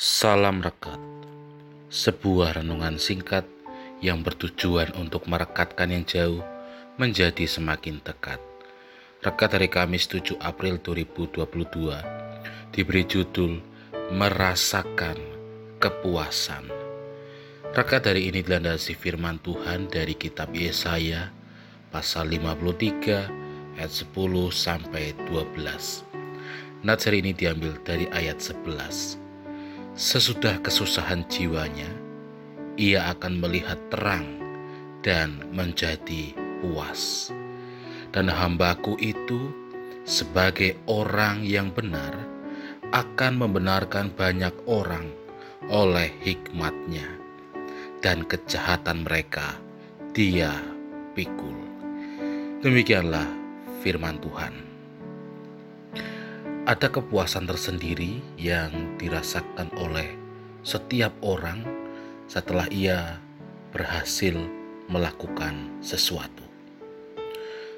Salam Rekat Sebuah renungan singkat yang bertujuan untuk merekatkan yang jauh menjadi semakin dekat. Rekat hari Kamis 7 April 2022 diberi judul Merasakan Kepuasan. Rekat hari ini dilandasi firman Tuhan dari kitab Yesaya pasal 53 ayat 10 sampai 12. Nats hari ini diambil dari ayat 11. Sesudah kesusahan jiwanya, ia akan melihat terang dan menjadi puas. Dan hambaku itu sebagai orang yang benar akan membenarkan banyak orang oleh hikmatnya dan kejahatan mereka dia pikul. Demikianlah firman Tuhan ada kepuasan tersendiri yang dirasakan oleh setiap orang setelah ia berhasil melakukan sesuatu.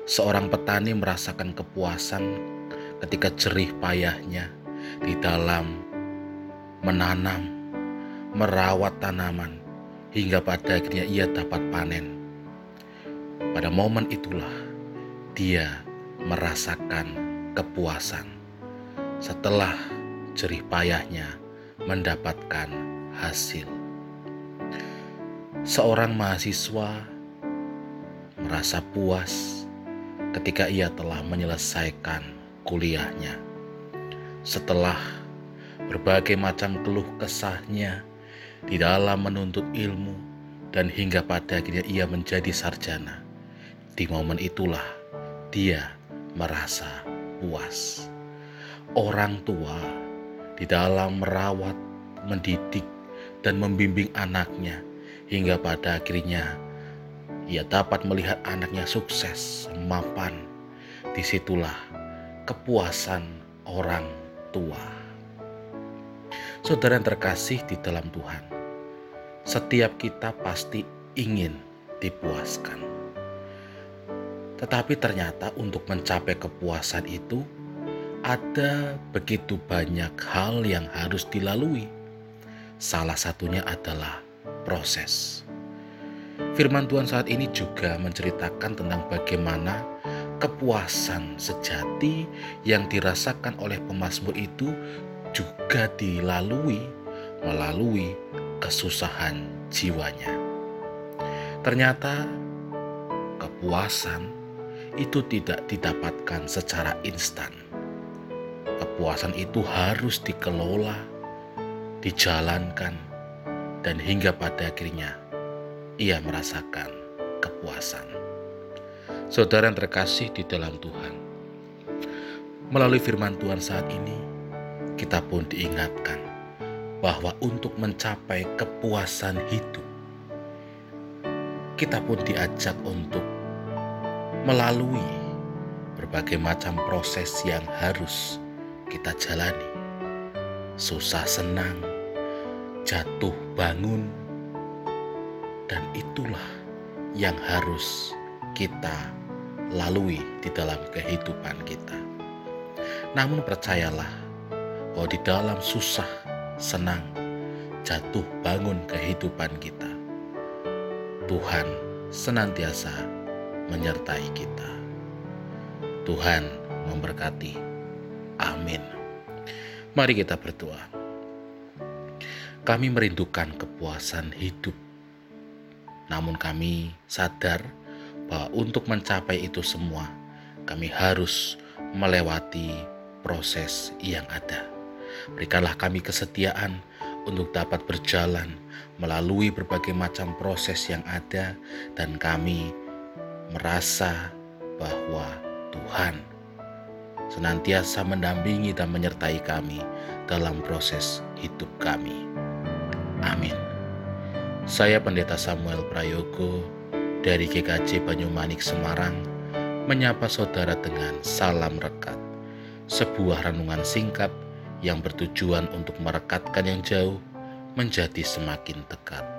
Seorang petani merasakan kepuasan ketika jerih payahnya di dalam menanam, merawat tanaman hingga pada akhirnya ia dapat panen. Pada momen itulah dia merasakan kepuasan setelah jerih payahnya mendapatkan hasil. Seorang mahasiswa merasa puas ketika ia telah menyelesaikan kuliahnya. Setelah berbagai macam keluh kesahnya di dalam menuntut ilmu dan hingga pada akhirnya ia menjadi sarjana. Di momen itulah dia merasa puas orang tua di dalam merawat, mendidik, dan membimbing anaknya hingga pada akhirnya ia dapat melihat anaknya sukses, mapan. Di situlah kepuasan orang tua. Saudara yang terkasih di dalam Tuhan, setiap kita pasti ingin dipuaskan. Tetapi ternyata untuk mencapai kepuasan itu ada begitu banyak hal yang harus dilalui. Salah satunya adalah proses. Firman Tuhan saat ini juga menceritakan tentang bagaimana kepuasan sejati yang dirasakan oleh pemazmur itu juga dilalui melalui kesusahan jiwanya. Ternyata kepuasan itu tidak didapatkan secara instan kepuasan itu harus dikelola, dijalankan, dan hingga pada akhirnya ia merasakan kepuasan. Saudara yang terkasih di dalam Tuhan, melalui firman Tuhan saat ini, kita pun diingatkan bahwa untuk mencapai kepuasan hidup, kita pun diajak untuk melalui berbagai macam proses yang harus kita jalani. Susah senang, jatuh bangun, dan itulah yang harus kita lalui di dalam kehidupan kita. Namun percayalah bahwa di dalam susah, senang, jatuh bangun kehidupan kita, Tuhan senantiasa menyertai kita. Tuhan memberkati. Amin. Mari kita berdoa. Kami merindukan kepuasan hidup. Namun kami sadar bahwa untuk mencapai itu semua, kami harus melewati proses yang ada. Berikanlah kami kesetiaan untuk dapat berjalan melalui berbagai macam proses yang ada dan kami merasa bahwa Tuhan senantiasa mendampingi dan menyertai kami dalam proses hidup kami. Amin. Saya Pendeta Samuel Prayogo dari GKJ Banyumanik Semarang menyapa saudara dengan salam rekat. Sebuah renungan singkat yang bertujuan untuk merekatkan yang jauh menjadi semakin dekat.